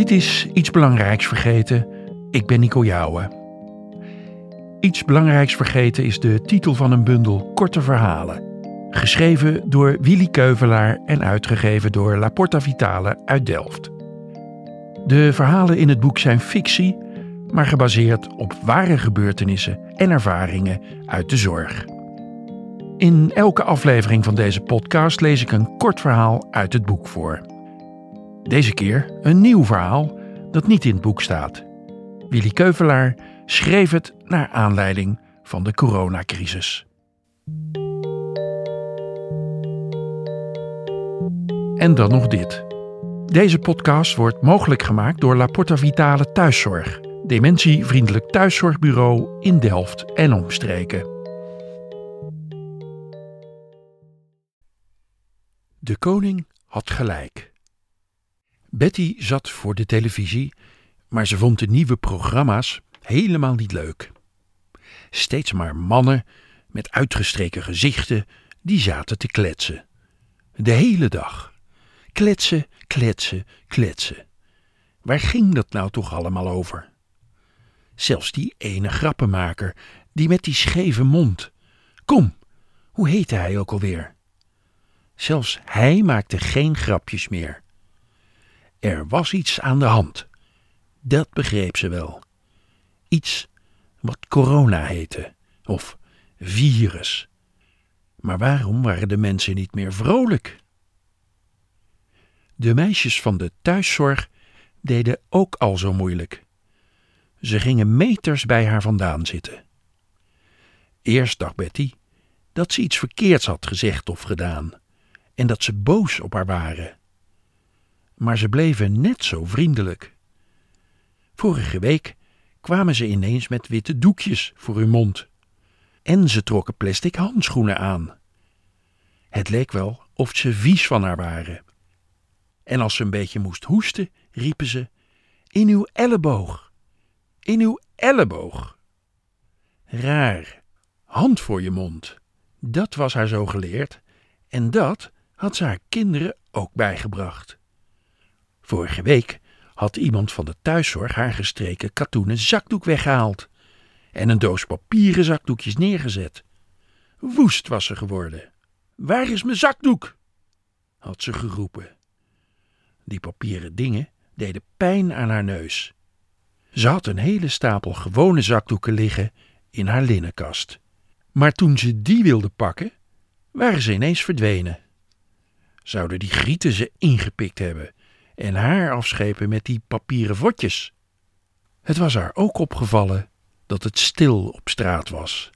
Dit is Iets Belangrijks Vergeten. Ik ben Nico Jouwen. Iets Belangrijks Vergeten is de titel van een bundel korte verhalen. Geschreven door Willy Keuvelaar en uitgegeven door La Porta Vitale uit Delft. De verhalen in het boek zijn fictie, maar gebaseerd op ware gebeurtenissen en ervaringen uit de zorg. In elke aflevering van deze podcast lees ik een kort verhaal uit het boek voor. Deze keer een nieuw verhaal dat niet in het boek staat. Willy Keuvelaar schreef het naar aanleiding van de coronacrisis. En dan nog dit. Deze podcast wordt mogelijk gemaakt door La Porta Vitale Thuiszorg, dementievriendelijk thuiszorgbureau in Delft en omstreken. De koning had gelijk. Betty zat voor de televisie, maar ze vond de nieuwe programma's helemaal niet leuk. Steeds maar mannen met uitgestreken gezichten die zaten te kletsen. De hele dag. Kletsen, kletsen, kletsen. Waar ging dat nou toch allemaal over? Zelfs die ene grappenmaker, die met die scheve mond. Kom, hoe heette hij ook alweer? Zelfs hij maakte geen grapjes meer. Er was iets aan de hand. Dat begreep ze wel. Iets wat corona heette, of virus. Maar waarom waren de mensen niet meer vrolijk? De meisjes van de thuiszorg deden ook al zo moeilijk. Ze gingen meters bij haar vandaan zitten. Eerst dacht Betty dat ze iets verkeerds had gezegd of gedaan en dat ze boos op haar waren maar ze bleven net zo vriendelijk. Vorige week kwamen ze ineens met witte doekjes voor hun mond. En ze trokken plastic handschoenen aan. Het leek wel of ze vies van haar waren. En als ze een beetje moest hoesten, riepen ze: In uw elleboog! In uw elleboog! Raar, hand voor je mond. Dat was haar zo geleerd, en dat had ze haar kinderen ook bijgebracht. Vorige week had iemand van de thuiszorg haar gestreken katoenen zakdoek weggehaald en een doos papieren zakdoekjes neergezet. Woest was ze geworden. Waar is mijn zakdoek? had ze geroepen. Die papieren dingen deden pijn aan haar neus. Ze had een hele stapel gewone zakdoeken liggen in haar linnenkast. Maar toen ze die wilde pakken, waren ze ineens verdwenen. Zouden die grieten ze ingepikt hebben en haar afschepen met die papieren vodjes. Het was haar ook opgevallen dat het stil op straat was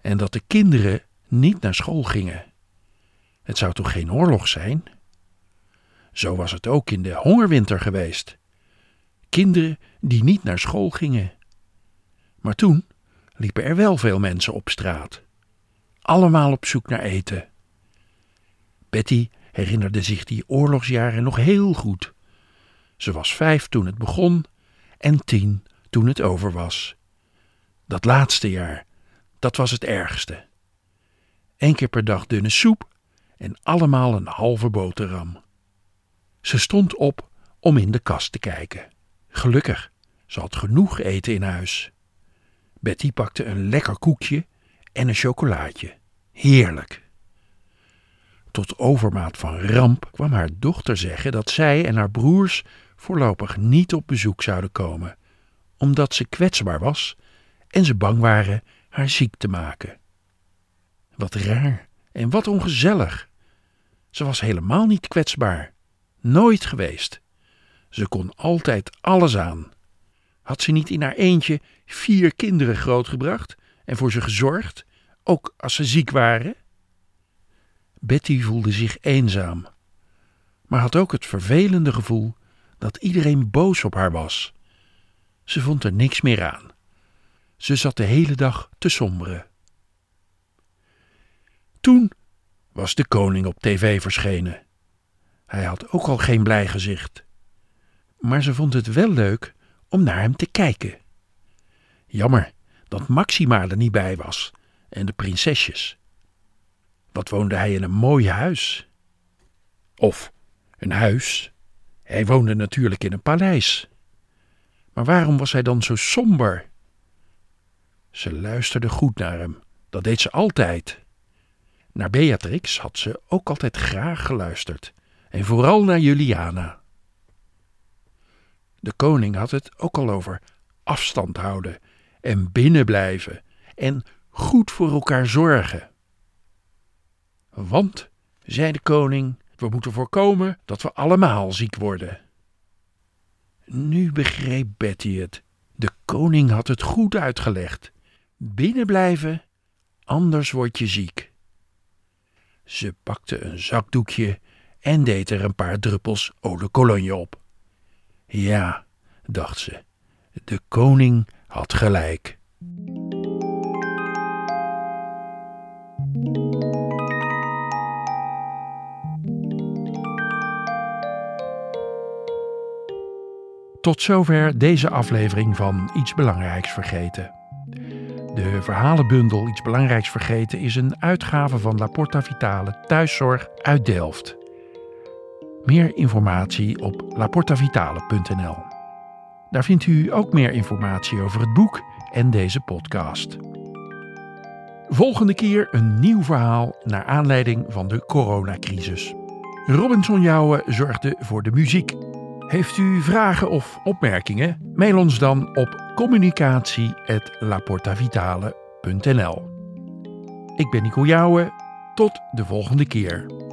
en dat de kinderen niet naar school gingen. Het zou toch geen oorlog zijn? Zo was het ook in de hongerwinter geweest. Kinderen die niet naar school gingen. Maar toen liepen er wel veel mensen op straat. Allemaal op zoek naar eten. Betty herinnerde zich die oorlogsjaren nog heel goed. Ze was vijf toen het begon en tien toen het over was. Dat laatste jaar, dat was het ergste. Eén keer per dag dunne soep en allemaal een halve boterham. Ze stond op om in de kast te kijken. Gelukkig, ze had genoeg eten in huis. Betty pakte een lekker koekje en een chocolaatje. Heerlijk. Tot overmaat van ramp kwam haar dochter zeggen dat zij en haar broers voorlopig niet op bezoek zouden komen, omdat ze kwetsbaar was en ze bang waren haar ziek te maken. Wat raar en wat ongezellig. Ze was helemaal niet kwetsbaar, nooit geweest. Ze kon altijd alles aan. Had ze niet in haar eentje vier kinderen grootgebracht en voor ze gezorgd, ook als ze ziek waren? Betty voelde zich eenzaam, maar had ook het vervelende gevoel dat iedereen boos op haar was. Ze vond er niks meer aan. Ze zat de hele dag te somberen. Toen was de koning op tv verschenen. Hij had ook al geen blij gezicht. Maar ze vond het wel leuk om naar hem te kijken. Jammer dat Maxima er niet bij was en de prinsesjes. Wat woonde hij in een mooi huis? Of een huis Hij woonde natuurlijk in een paleis. Maar waarom was hij dan zo somber? Ze luisterde goed naar hem. Dat deed ze altijd. Naar Beatrix had ze ook altijd graag geluisterd. En vooral naar Juliana. De koning had het ook al over afstand houden en binnenblijven en goed voor elkaar zorgen. Want, zei de koning, we moeten voorkomen dat we allemaal ziek worden. Nu begreep Betty het. De koning had het goed uitgelegd. Binnenblijven, anders word je ziek. Ze pakte een zakdoekje en deed er een paar druppels eau cologne op. Ja, dacht ze, de koning had gelijk. Tot zover deze aflevering van Iets Belangrijks Vergeten. De verhalenbundel Iets Belangrijks Vergeten is een uitgave van La Porta Vitale Thuiszorg uit Delft. Meer informatie op laportavitale.nl. Daar vindt u ook meer informatie over het boek en deze podcast. Volgende keer een nieuw verhaal naar aanleiding van de coronacrisis. Robinson Jouwen zorgde voor de muziek. Heeft u vragen of opmerkingen? Mail ons dan op communicatie.laportavitale.nl Ik ben Nico Jouwen. Tot de volgende keer.